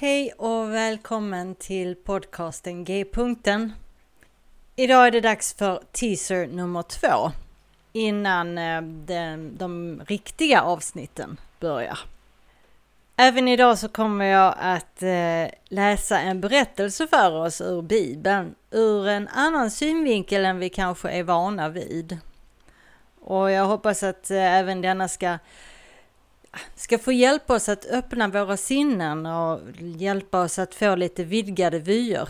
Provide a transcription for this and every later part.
Hej och välkommen till podcasten G-punkten. Idag är det dags för teaser nummer två innan eh, de, de riktiga avsnitten börjar. Även idag så kommer jag att eh, läsa en berättelse för oss ur Bibeln ur en annan synvinkel än vi kanske är vana vid. Och jag hoppas att eh, även denna ska ska få hjälpa oss att öppna våra sinnen och hjälpa oss att få lite vidgade vyer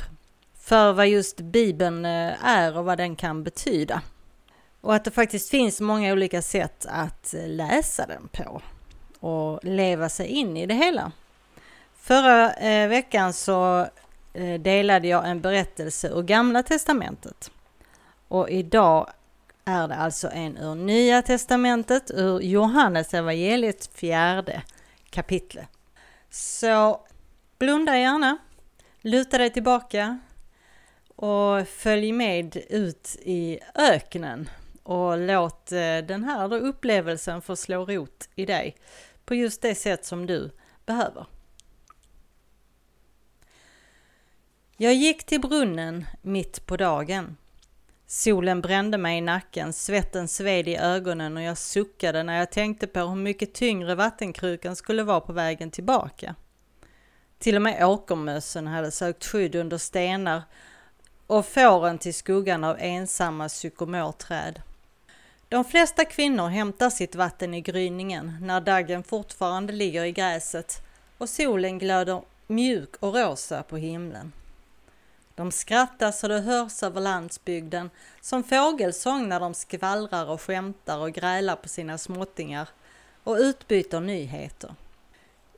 för vad just Bibeln eh, är och vad den kan betyda. Och att det faktiskt finns många olika sätt att eh, läsa den på och leva sig in i det hela. Förra eh, veckan så delade jag en berättelse ur Gamla Testamentet. Och idag är det alltså en ur Nya Testamentet, ur Johannes evangeliet fjärde kapitel. Så blunda gärna, luta dig tillbaka och följ med ut i öknen och låt eh, den här upplevelsen få slå rot i dig på just det sätt som du behöver. Jag gick till brunnen mitt på dagen Solen brände mig i nacken, svetten sved i ögonen och jag suckade när jag tänkte på hur mycket tyngre vattenkrukan skulle vara på vägen tillbaka. Till och med åkermössen hade sökt skydd under stenar och fåren till skuggan av ensamma sykomorträd. De flesta kvinnor hämtar sitt vatten i gryningen när daggen fortfarande ligger i gräset och solen glöder mjuk och rosa på himlen. De skrattar så det hörs över landsbygden, som fågelsång när de skvallrar och skämtar och grälar på sina småttingar och utbyter nyheter.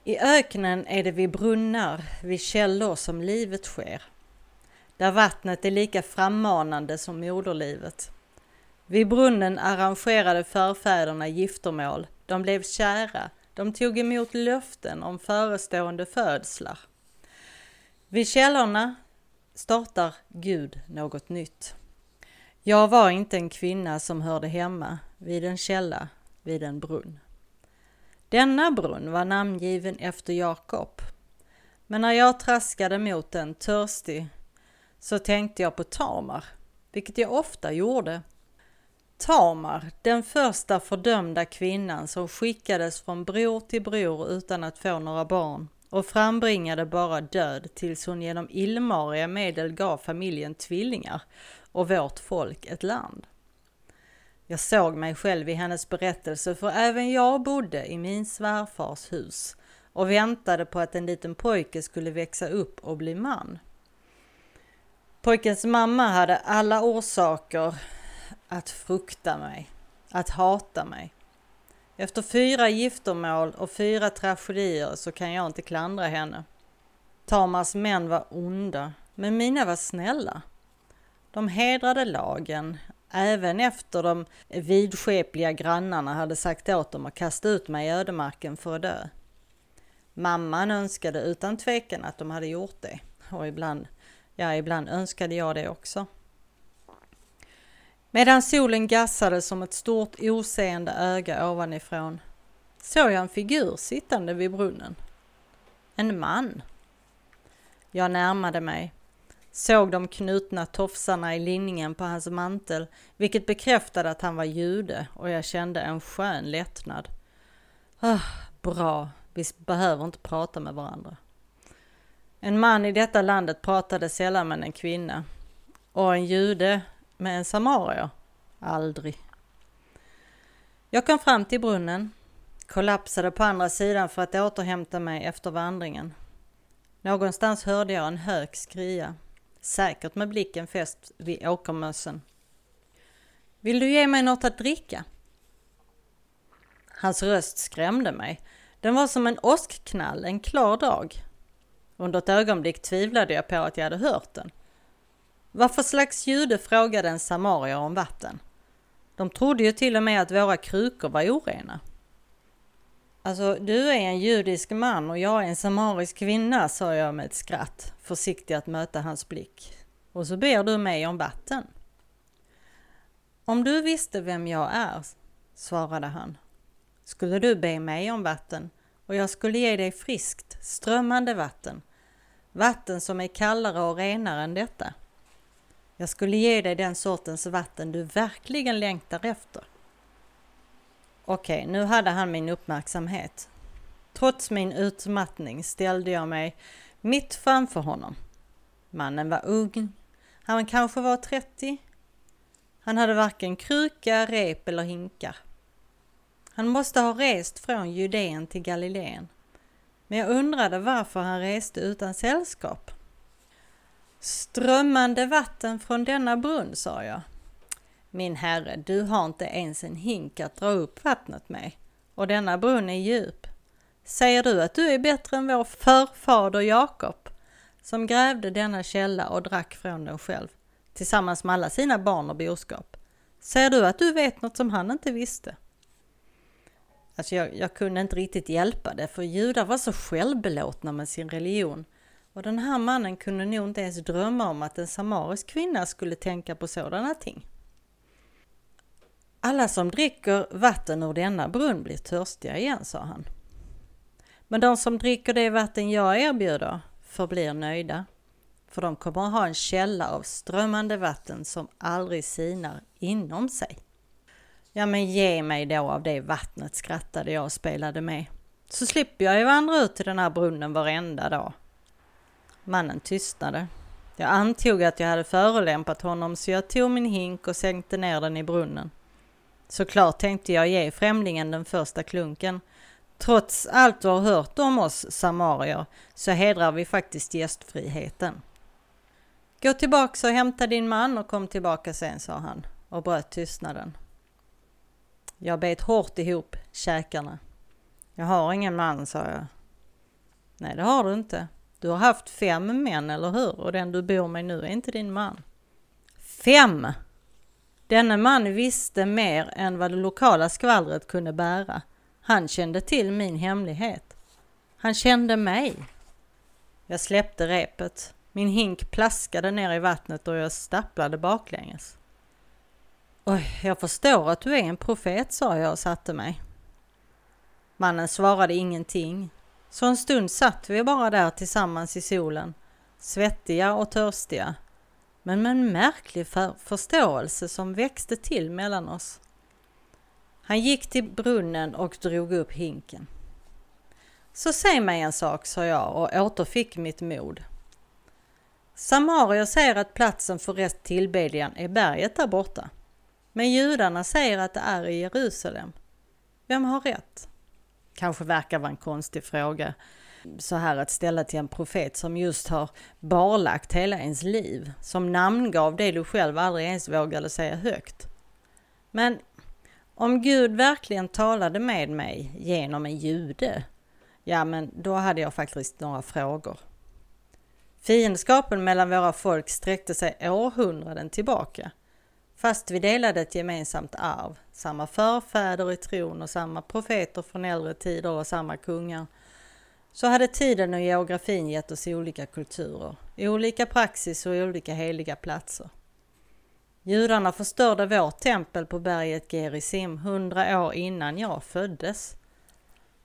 I öknen är det vid brunnar, vid källor som livet sker. Där vattnet är lika frammanande som moderlivet. Vid brunnen arrangerade förfäderna giftermål. De blev kära. De tog emot löften om förestående födslar. Vid källorna startar Gud något nytt. Jag var inte en kvinna som hörde hemma vid en källa, vid en brunn. Denna brunn var namngiven efter Jakob. Men när jag traskade mot den törstig så tänkte jag på Tamar, vilket jag ofta gjorde. Tamar, den första fördömda kvinnan som skickades från bror till bror utan att få några barn och frambringade bara död tills hon genom illmariga medel gav familjen tvillingar och vårt folk ett land. Jag såg mig själv i hennes berättelse för även jag bodde i min svärfars hus och väntade på att en liten pojke skulle växa upp och bli man. Pojkens mamma hade alla orsaker att frukta mig, att hata mig. Efter fyra giftermål och fyra tragedier så kan jag inte klandra henne. Tamas män var onda, men mina var snälla. De hedrade lagen, även efter de vidskepliga grannarna hade sagt åt dem att kasta ut mig i ödemarken för att dö. Mamman önskade utan tvekan att de hade gjort det och ibland, ja ibland önskade jag det också. Medan solen gassade som ett stort oseende öga ovanifrån såg jag en figur sittande vid brunnen. En man. Jag närmade mig, såg de knutna tofsarna i linningen på hans mantel, vilket bekräftade att han var jude och jag kände en skön lättnad. Oh, bra, vi behöver inte prata med varandra. En man i detta landet pratade sällan med en kvinna och en jude med en samarier? Aldrig. Jag kom fram till brunnen, kollapsade på andra sidan för att återhämta mig efter vandringen. Någonstans hörde jag en hök skria, säkert med blicken fäst vid åkermössen. Vill du ge mig något att dricka? Hans röst skrämde mig. Den var som en åskknall en klar dag. Under ett ögonblick tvivlade jag på att jag hade hört den. Vad för slags jude frågade en samarier om vatten? De trodde ju till och med att våra krukor var orena. Alltså, du är en judisk man och jag är en samarisk kvinna, sa jag med ett skratt, försiktig att möta hans blick. Och så ber du mig om vatten. Om du visste vem jag är, svarade han, skulle du be mig om vatten och jag skulle ge dig friskt, strömmande vatten Vatten som är kallare och renare än detta. Jag skulle ge dig den sortens vatten du verkligen längtar efter. Okej, nu hade han min uppmärksamhet. Trots min utmattning ställde jag mig mitt framför honom. Mannen var ung. Han kanske var 30. Han hade varken kruka, rep eller hinkar. Han måste ha rest från Judeen till Galileen. Men jag undrade varför han reste utan sällskap. Strömmande vatten från denna brunn, sa jag. Min herre, du har inte ens en hink att dra upp vattnet med och denna brunn är djup. Säger du att du är bättre än vår förfader Jakob som grävde denna källa och drack från den själv tillsammans med alla sina barn och boskap? Säger du att du vet något som han inte visste? Alltså jag, jag kunde inte riktigt hjälpa det för judar var så självbelåtna med sin religion och den här mannen kunde nog inte ens drömma om att en samarisk kvinna skulle tänka på sådana ting. Alla som dricker vatten ur denna brunn blir törstiga igen, sa han. Men de som dricker det vatten jag erbjuder förblir nöjda, för de kommer att ha en källa av strömmande vatten som aldrig sinar inom sig. Ja, men ge mig då av det vattnet, skrattade jag och spelade med. Så slipper jag ju vandra ut till den här brunnen varenda dag. Mannen tystnade. Jag antog att jag hade förolämpat honom så jag tog min hink och sänkte ner den i brunnen. Såklart tänkte jag ge främlingen den första klunken. Trots allt du har hört om oss samarier så hedrar vi faktiskt gästfriheten. Gå tillbaka och hämta din man och kom tillbaka sen, sa han och bröt tystnaden. Jag bet hårt ihop käkarna. Jag har ingen man, sa jag. Nej, det har du inte. Du har haft fem män, eller hur? Och den du bor med nu är inte din man. Fem! Denne man visste mer än vad det lokala skvallret kunde bära. Han kände till min hemlighet. Han kände mig. Jag släppte repet. Min hink plaskade ner i vattnet och jag stapplade baklänges. Oj, jag förstår att du är en profet, sa jag och satte mig. Mannen svarade ingenting. Så en stund satt vi bara där tillsammans i solen, svettiga och törstiga, men med en märklig för förståelse som växte till mellan oss. Han gick till brunnen och drog upp hinken. Så säg mig en sak, sa jag och återfick mitt mod. Samarier säger att platsen för rätt tillbedjan är berget där borta. Men judarna säger att det är i Jerusalem. Vem har rätt? Kanske verkar vara en konstig fråga så här att ställa till en profet som just har barlagt hela ens liv, som namngav det du själv aldrig ens vågade säga högt. Men om Gud verkligen talade med mig genom en jude, ja men då hade jag faktiskt några frågor. Fiendskapen mellan våra folk sträckte sig århundraden tillbaka. Fast vi delade ett gemensamt arv, samma förfäder i tron och samma profeter från äldre tider och samma kungar, så hade tiden och geografin gett oss olika kulturer, olika praxis och olika heliga platser. Judarna förstörde vårt tempel på berget Gerizim hundra år innan jag föddes.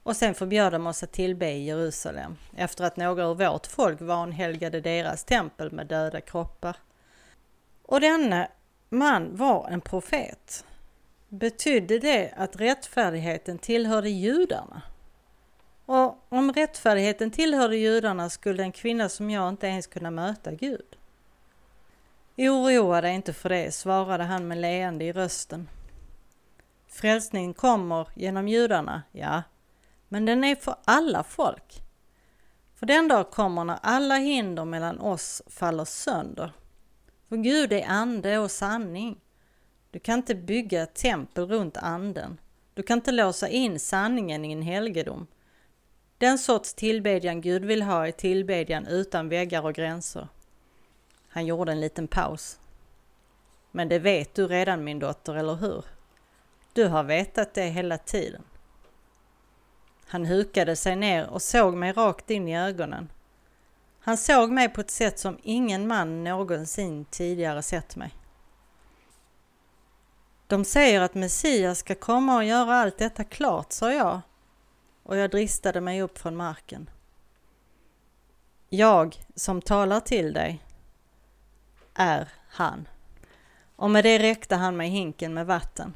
Och sen förbjöd de oss att tillbe i Jerusalem efter att några ur vårt folk vanhelgade deras tempel med döda kroppar. Och denne man var en profet. Betydde det att rättfärdigheten tillhörde judarna? Och om rättfärdigheten tillhörde judarna skulle en kvinna som jag inte ens kunna möta Gud. Oroa dig inte för det, svarade han med leende i rösten. Frälsningen kommer genom judarna, ja, men den är för alla folk. För den dag kommer när alla hinder mellan oss faller sönder för Gud är ande och sanning. Du kan inte bygga ett tempel runt anden. Du kan inte låsa in sanningen i en helgedom. Den sorts tillbedjan Gud vill ha är tillbedjan utan väggar och gränser. Han gjorde en liten paus. Men det vet du redan min dotter, eller hur? Du har vetat det hela tiden. Han hukade sig ner och såg mig rakt in i ögonen. Han såg mig på ett sätt som ingen man någonsin tidigare sett mig. De säger att Messias ska komma och göra allt detta klart, sa jag och jag dristade mig upp från marken. Jag som talar till dig är han. Och med det räckte han mig hinken med vatten.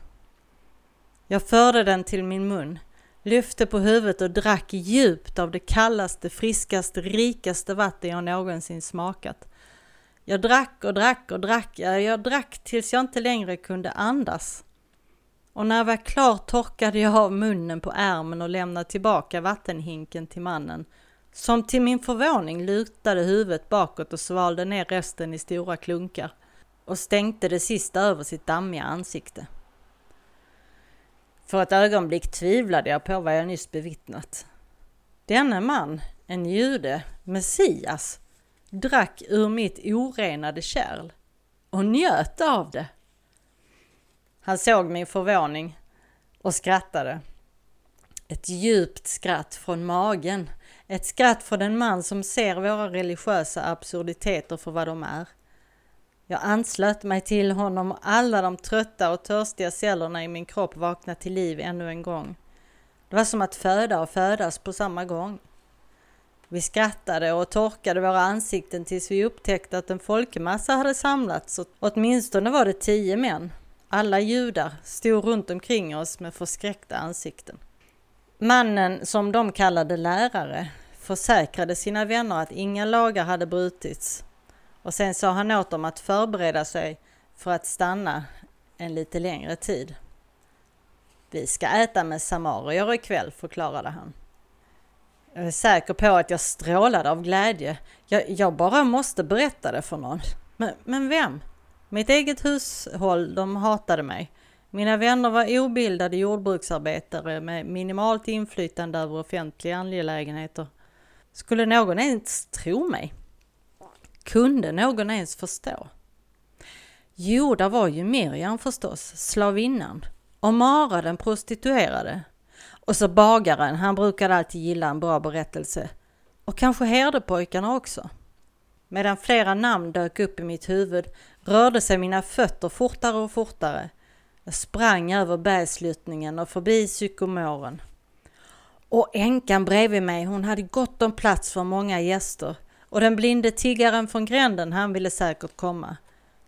Jag förde den till min mun, lyfte på huvudet och drack djupt av det kallaste, friskaste, rikaste vatten jag någonsin smakat. Jag drack och drack och drack, jag drack tills jag inte längre kunde andas. Och när jag var klar torkade jag av munnen på ärmen och lämnade tillbaka vattenhinken till mannen, som till min förvåning lutade huvudet bakåt och svalde ner resten i stora klunkar och stänkte det sista över sitt dammiga ansikte. För ett ögonblick tvivlade jag på vad jag nyss bevittnat. Denne man, en jude, Messias, drack ur mitt orenade kärl och njöt av det. Han såg min förvåning och skrattade. Ett djupt skratt från magen. Ett skratt från en man som ser våra religiösa absurditeter för vad de är. Jag anslöt mig till honom och alla de trötta och törstiga cellerna i min kropp vaknade till liv ännu en gång. Det var som att föda och födas på samma gång. Vi skrattade och torkade våra ansikten tills vi upptäckte att en folkmassa hade samlats. Åtminstone var det tio män. Alla judar stod runt omkring oss med förskräckta ansikten. Mannen, som de kallade lärare, försäkrade sina vänner att inga lagar hade brutits och sen sa han åt dem att förbereda sig för att stanna en lite längre tid. Vi ska äta med samarier ikväll, förklarade han. Jag är säker på att jag strålade av glädje. Jag, jag bara måste berätta det för någon. Men, men vem? Mitt eget hushåll, de hatade mig. Mina vänner var obildade jordbruksarbetare med minimalt inflytande över offentliga angelägenheter. Skulle någon ens tro mig? Kunde någon ens förstå? Jo, där var ju Miriam förstås, slavinnan, och Mara den prostituerade. Och så bagaren, han brukade alltid gilla en bra berättelse. Och kanske herdepojkarna också. Medan flera namn dök upp i mitt huvud rörde sig mina fötter fortare och fortare. Jag sprang över bergsluttningen och förbi psykomoren. Och änkan bredvid mig, hon hade gott om plats för många gäster. Och den blinde tiggaren från gränden, han ville säkert komma.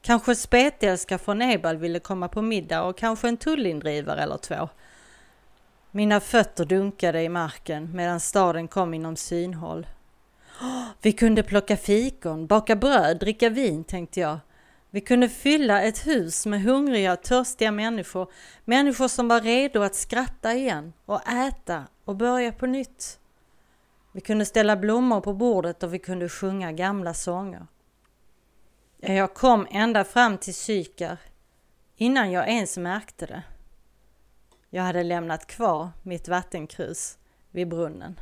Kanske spetälska från Ebal ville komma på middag och kanske en tullindrivare eller två. Mina fötter dunkade i marken medan staden kom inom synhåll. Vi kunde plocka fikon, baka bröd, dricka vin, tänkte jag. Vi kunde fylla ett hus med hungriga törstiga människor, människor som var redo att skratta igen och äta och börja på nytt. Vi kunde ställa blommor på bordet och vi kunde sjunga gamla sånger. Jag kom ända fram till Sykar innan jag ens märkte det. Jag hade lämnat kvar mitt vattenkrus vid brunnen.